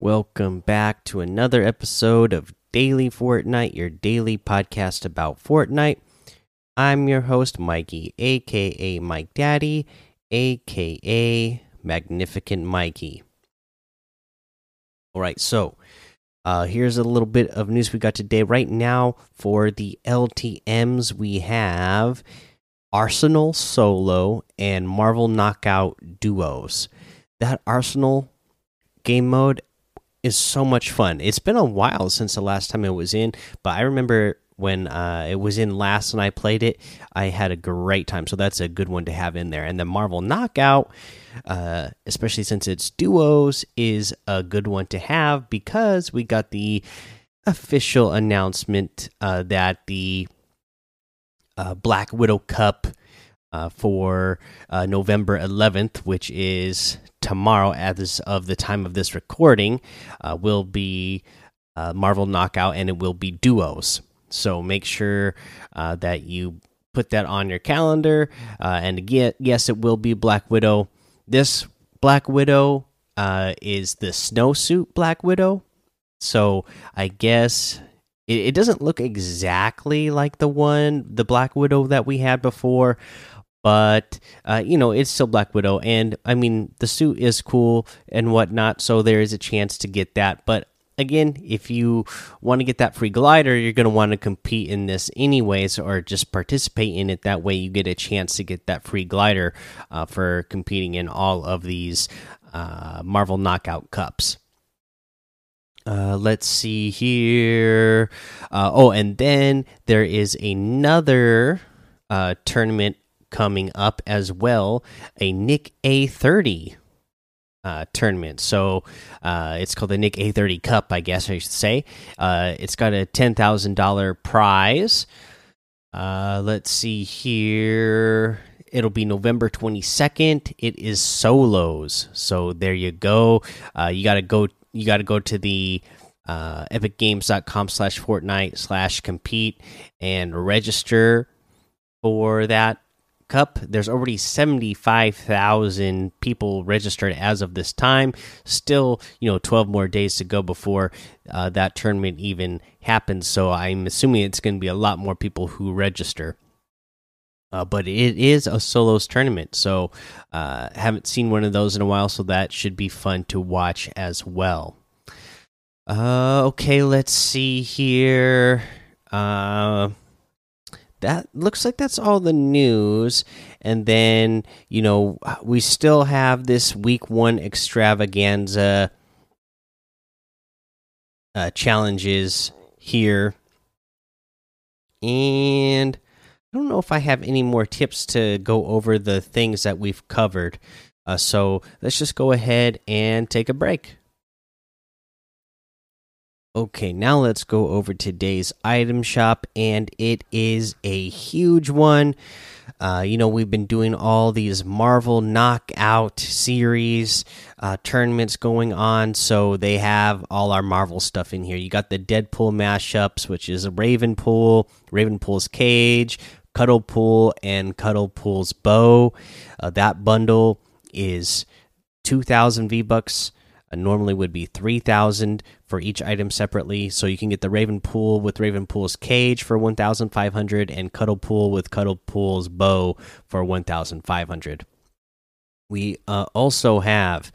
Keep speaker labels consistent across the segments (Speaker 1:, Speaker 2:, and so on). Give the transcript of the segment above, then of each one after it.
Speaker 1: Welcome back to another episode of Daily Fortnite, your daily podcast about Fortnite. I'm your host, Mikey, aka Mike Daddy, aka Magnificent Mikey. All right, so uh, here's a little bit of news we got today. Right now, for the LTMs, we have Arsenal Solo and Marvel Knockout Duos. That Arsenal game mode is so much fun. It's been a while since the last time it was in, but I remember when uh, it was in last and I played it, I had a great time. So that's a good one to have in there. And the Marvel Knockout, uh, especially since it's duos, is a good one to have because we got the official announcement uh, that the uh, Black Widow Cup uh, for uh, November 11th, which is tomorrow as of the time of this recording, uh, will be uh, Marvel Knockout and it will be duos. So make sure uh, that you put that on your calendar. Uh, and again, yes, it will be Black Widow. This Black Widow is the snowsuit Black Widow. So I guess it, it doesn't look exactly like the one, the Black Widow that we had before, but uh, you know it's still Black Widow, and I mean the suit is cool and whatnot, so there is a chance to get that. But again, if you want to get that free glider, you're going to want to compete in this anyways, or just participate in it. That way, you get a chance to get that free glider uh, for competing in all of these uh, Marvel Knockout Cups. Uh, let's see here. Uh, oh, and then there is another uh, tournament coming up as well a Nick A30 uh, tournament. So uh, it's called the Nick A30 Cup, I guess I should say. Uh, it's got a $10,000 prize. Uh, let's see here. It'll be November 22nd. It is solos. So there you go. Uh, you got to go you got to go to the uh, epicgames.com slash fortnite slash compete and register for that Cup. There's already 75,000 people registered as of this time. Still, you know, 12 more days to go before uh, that tournament even happens. So I'm assuming it's going to be a lot more people who register. Uh, but it is a solos tournament, so uh, haven't seen one of those in a while. So that should be fun to watch as well. Uh, okay, let's see here. Uh, that looks like that's all the news. And then, you know, we still have this week one extravaganza uh, challenges here. And I don't know if I have any more tips to go over the things that we've covered. Uh, so let's just go ahead and take a break. Okay, now let's go over today's item shop, and it is a huge one. Uh, you know, we've been doing all these Marvel Knockout series uh, tournaments going on, so they have all our Marvel stuff in here. You got the Deadpool mashups, which is a Ravenpool, Ravenpool's Cage, Cuddlepool, and Cuddlepool's Bow. Uh, that bundle is 2,000 V Bucks. Uh, normally would be 3000 for each item separately. So you can get the Ravenpool with Ravenpool's cage for 1500 and Cuddlepool with Cuddlepool's bow for 1500 we uh, also have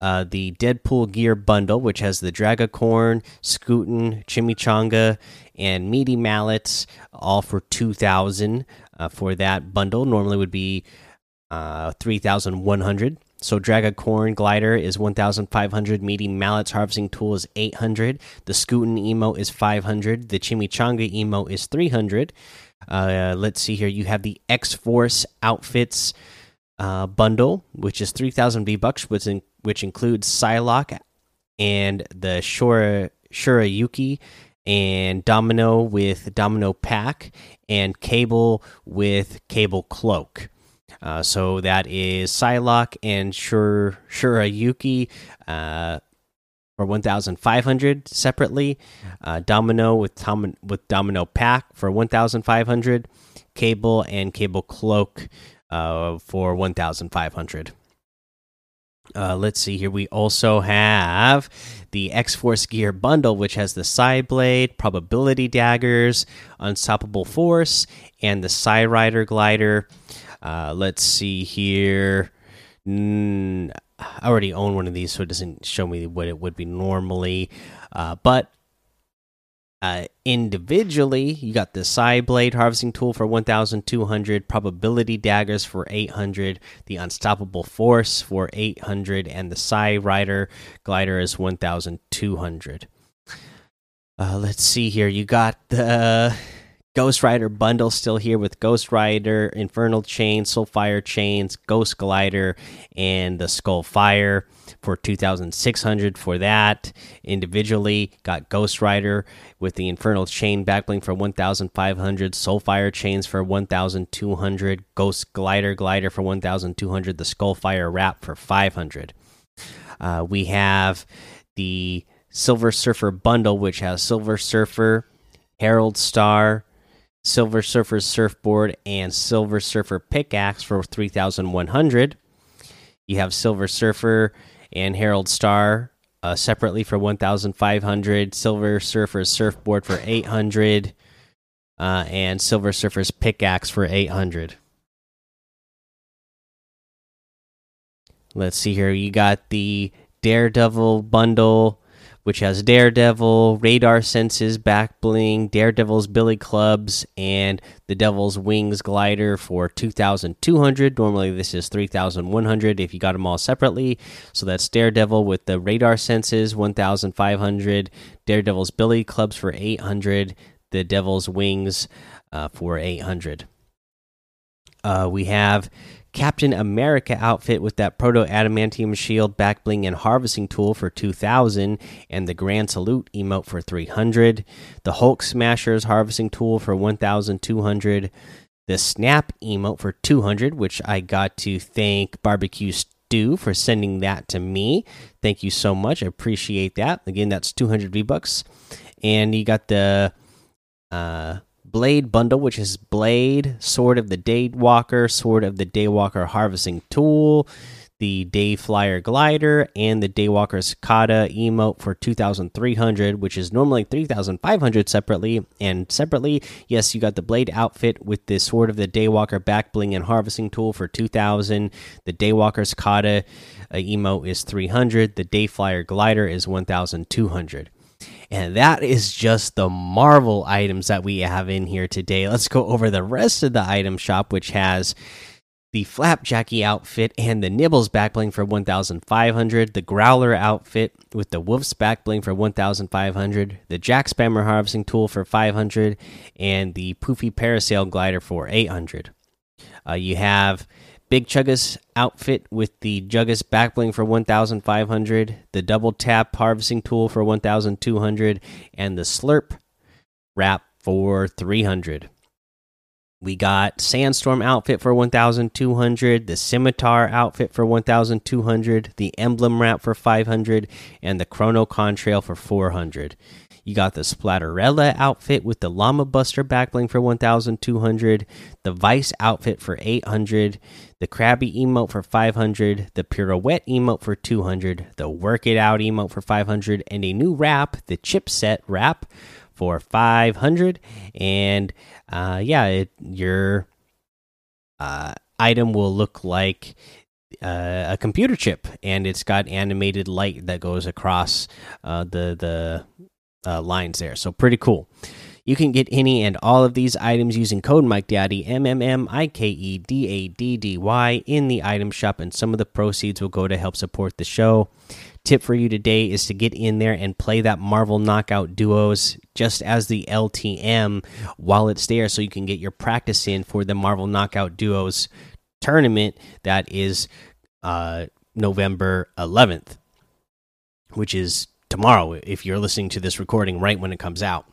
Speaker 1: uh, the Deadpool gear bundle, which has the Dragacorn, Scootin, Chimichanga, and Meaty Mallets, all for 2000 uh, for that bundle. Normally would be uh, 3100 so Dragacorn glider is 1500, meaty mallets harvesting tool is 800, the Scootin emo is 500, the Chimichanga emo is 300. Uh, let's see here, you have the X Force outfits uh, bundle, which is 3000 V bucks, which, in, which includes Psylocke and the Shura Shurayuki and Domino with Domino Pack and Cable with Cable Cloak. Uh, so that is Psylocke and Shur Shurayuki uh, for 1,500 separately. Uh, Domino with Tom with Domino Pack for 1,500. Cable and Cable Cloak uh, for 1,500. Uh, let's see here. We also have the X Force Gear Bundle, which has the Psy Blade, Probability Daggers, Unstoppable Force, and the Psy Rider Glider. Uh, let's see here. Mm, I already own one of these, so it doesn't show me what it would be normally. Uh, but uh, individually, you got the Psy Blade harvesting tool for 1,200, Probability Daggers for 800, the Unstoppable Force for 800, and the Psy Rider Glider is 1,200. Uh, let's see here. You got the Ghost Rider bundle still here with Ghost Rider, Infernal Chain, Soulfire Chains, Ghost Glider, and the Skull Fire for 2600 for that. Individually got ghost rider with the infernal chain backbling for 1500 soulfire chains for 1200 ghost glider glider for 1200 the skullfire wrap for 500 uh, we have the silver surfer bundle which has silver surfer herald star silver surfer surfboard and silver surfer pickaxe for 3100 you have silver surfer and Herald Star uh, separately for 1,500. Silver Surfer's surfboard for 800, uh, and Silver Surfer's pickaxe for 800. Let's see here. You got the Daredevil bundle which has Daredevil, Radar Senses, Back Bling, Daredevil's Billy Clubs, and the Devil's Wings glider for 2,200. Normally, this is 3,100 if you got them all separately. So that's Daredevil with the Radar Senses, 1,500. Daredevil's Billy Clubs for 800. The Devil's Wings uh, for 800. Uh, we have Captain America outfit with that proto adamantium shield, back bling, and harvesting tool for 2000, and the Grand Salute emote for 300. The Hulk Smashers harvesting tool for 1200. The Snap emote for 200, which I got to thank Barbecue Stew for sending that to me. Thank you so much. I appreciate that. Again, that's 200 V bucks. And you got the uh Blade bundle, which is Blade, Sword of the Daywalker, Sword of the Daywalker Harvesting Tool, the Dayflyer Glider, and the Daywalker Cicada emote for 2,300, which is normally 3,500 separately. And separately, yes, you got the Blade outfit with the Sword of the Daywalker back bling and Harvesting Tool for 2,000. The Daywalker Cicada uh, emote is 300. The Dayflyer Glider is 1,200. And that is just the Marvel items that we have in here today. Let's go over the rest of the item shop, which has the Flapjacky outfit and the Nibbles backbling for 1,500, the Growler outfit with the Wolf's backbling for 1,500, the Jack Spammer harvesting tool for 500, and the Poofy Parasail glider for 800. Uh, you have Big Chuggus outfit with the Juggas backbling for 1,500, the double tap harvesting tool for 1,200, and the Slurp wrap for 300. We got Sandstorm outfit for 1,200, the Scimitar outfit for 1,200, the Emblem wrap for 500, and the Chrono Contrail for 400. You got the Splatterella outfit with the Llama Buster backbling for 1,200, the Vice outfit for 800, the Krabby emote for 500, the Pirouette emote for 200, the Work It Out emote for 500, and a new wrap, the Chipset wrap for 500. And uh, yeah, it, your uh, item will look like uh, a computer chip, and it's got animated light that goes across uh, the the uh, lines there. So pretty cool. You can get any and all of these items using code MikeDaddy M M M I K E D A D D Y in the item shop, and some of the proceeds will go to help support the show. Tip for you today is to get in there and play that Marvel Knockout Duos just as the LTM while it's there, so you can get your practice in for the Marvel Knockout Duos tournament that is uh, November 11th, which is tomorrow if you're listening to this recording right when it comes out.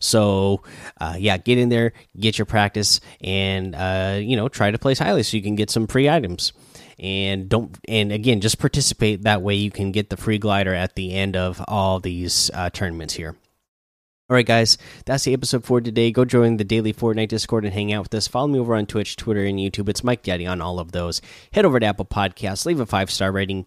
Speaker 1: So, uh, yeah, get in there, get your practice, and uh, you know try to place highly so you can get some free items. And don't and again, just participate. That way, you can get the free glider at the end of all these uh, tournaments here. All right, guys, that's the episode for today. Go join the daily Fortnite Discord and hang out with us. Follow me over on Twitch, Twitter, and YouTube. It's Mike Daddy on all of those. Head over to Apple Podcasts, leave a five star rating